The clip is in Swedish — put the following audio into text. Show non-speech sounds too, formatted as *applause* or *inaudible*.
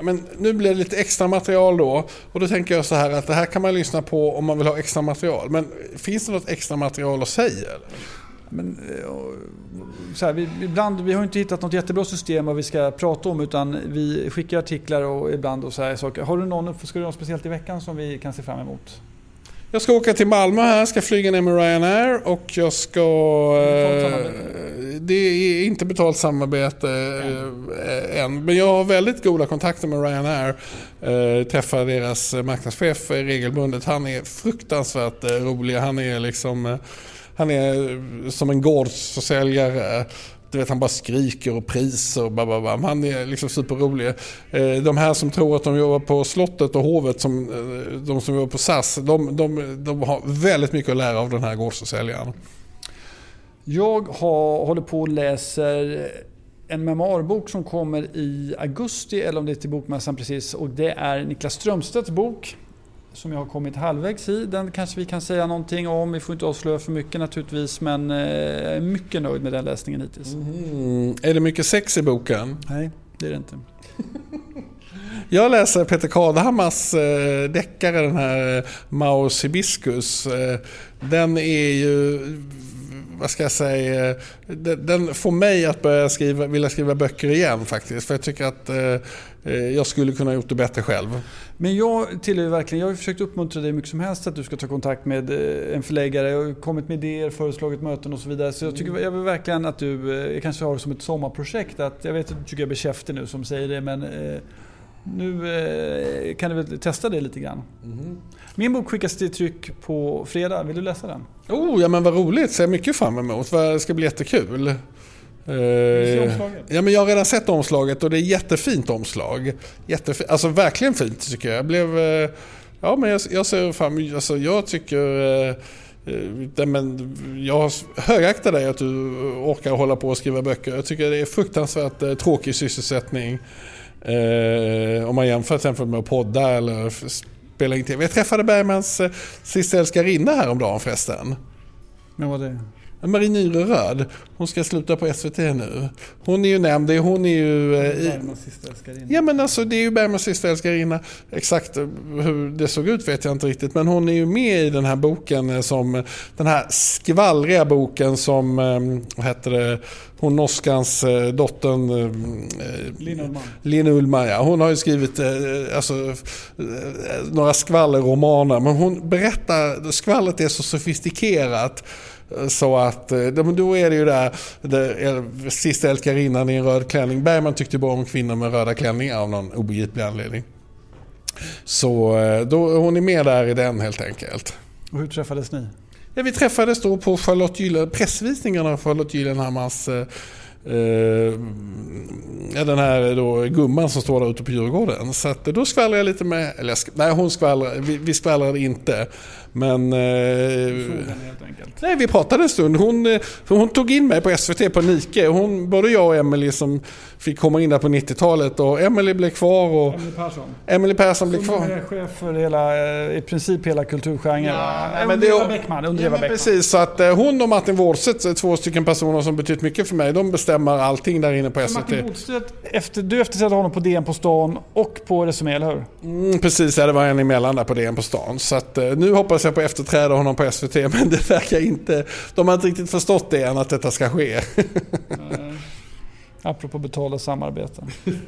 Men nu blir det lite extra material då. Och då tänker jag så här att det här kan man lyssna på om man vill ha extra material. Men finns det något extra material att säga? Men, eh, så här, vi, ibland, vi har inte hittat något jättebra system vad vi ska prata om utan vi skickar artiklar och ibland och så här saker. Har du någon, ska du något speciellt i veckan som vi kan se fram emot? Jag ska åka till Malmö här, ska flyga ner med Ryanair och jag ska... Eh, det är inte betalt samarbete eh, än. Men jag har väldigt goda kontakter med Ryanair. Eh, träffar deras marknadschef regelbundet. Han är fruktansvärt rolig. Han är liksom... Han är som en gårdsförsäljare. Du vet, han bara skriker och priser och bababam. Han är liksom superrolig. Eh, de här som tror att de jobbar på slottet och hovet, som, eh, de som jobbar på SAS, de, de, de har väldigt mycket att lära av den här gårdsförsäljaren. Jag har, håller på och läser en memoarbok som kommer i augusti, eller om det är till Bokmässan precis. Och det är Niklas Strömstedts bok som jag har kommit halvvägs i. Den kanske vi kan säga någonting om. Vi får inte avslöja för mycket naturligtvis men jag eh, är mycket nöjd med den läsningen hittills. Mm. Är det mycket sex i boken? Nej, det är det inte. *laughs* Jag läser Peter Kadhammars eh, deckare, den här eh, Maus hibiscus. Den är ju vad ska jag säga, den får mig att börja skriva, vilja skriva böcker igen faktiskt. För jag tycker att eh, eh jag skulle kunna gjort det bättre själv. Men jag tillhör verkligen, jag har försökt uppmuntra dig mycket som helst att du ska ta kontakt med eh, en förläggare. Jag har kommit med idéer, föreslagit möten och så vidare. Så jag tycker jag vill verkligen att du, jag kanske har det som ett sommarprojekt. Att, jag vet att du tycker jag är beskäftig nu som säger det men eh, nu kan du väl testa det lite grann. Mm. Min bok skickas till tryck på fredag. Vill du läsa den? Oh, ja men vad roligt. Ser mycket fram emot. Det ska bli jättekul. Uh, ja, men jag har redan sett omslaget och det är jättefint omslag. Jättefint, alltså verkligen fint tycker jag. Jag blev... Uh, ja, men jag, jag ser fram alltså, Jag tycker... Det, men jag högaktar dig att du orkar hålla på och skriva böcker. Jag tycker det är fruktansvärt tråkig sysselsättning. Eh, om man jämför till exempel med att podda eller spela in tv. Jag träffade Bergmans eh, sista älskarinna häromdagen förresten. Men vad det? Marie Nyre Röd, hon ska sluta på SVT nu. Hon är ju nämnd, hon är ju... Eh, Bergmans sista älskarinna. Ja men alltså det är ju Bergmans sista älskarinna. Exakt hur det såg ut vet jag inte riktigt. Men hon är ju med i den här boken eh, som, den här skvallriga boken som, eh, vad heter det, hon norskans dottern Linn Ullman. Ullman ja. Hon har ju skrivit alltså, några skvallerromaner men hon berättar, skvallret är så sofistikerat så att, eh, då är det ju där, det, sista älskarinnan i en röd klänning. Bergman tyckte bara om kvinnor med röda klänningar av någon obegriplig anledning. Så eh, då, hon är med där i den helt enkelt. Och hur träffades ni? Ja, vi träffades då på Charlotte Gylen, pressvisningen av Charlotte Gyllenhammars eh, eh, den här då, gumman som står där ute på Djurgården. Så att, då skvallrade jag lite med, eller nej hon skvallrade, vi, vi skvallrade inte. Men... Eh, nej, vi pratade en stund. Hon, eh, hon tog in mig på SVT på Nike. Hon, både jag och Emily som fick komma in där på 90-talet och Emily blev kvar. Och Emily Persson. Emily Persson blev kvar. Hon är chef för hela, eh, i princip hela kulturgenren. Ja, men det, Eva Bäckman. Under ja, Bäckman. Precis, så att hon och Martin Wårdstedt, två stycken personer som betytt mycket för mig, de bestämmer allting där inne på SVT. Martin efter, du efterträdde honom på DN på stan och på Resumé, eller hur? Mm, precis, ja, det var en emellan där på DN på stan. Så att, nu hoppas jag på att efterträda honom på SVT *laughs* men det verkar inte, de har inte riktigt förstått det än att detta ska ske. *laughs* Apropå betala samarbeten. *laughs*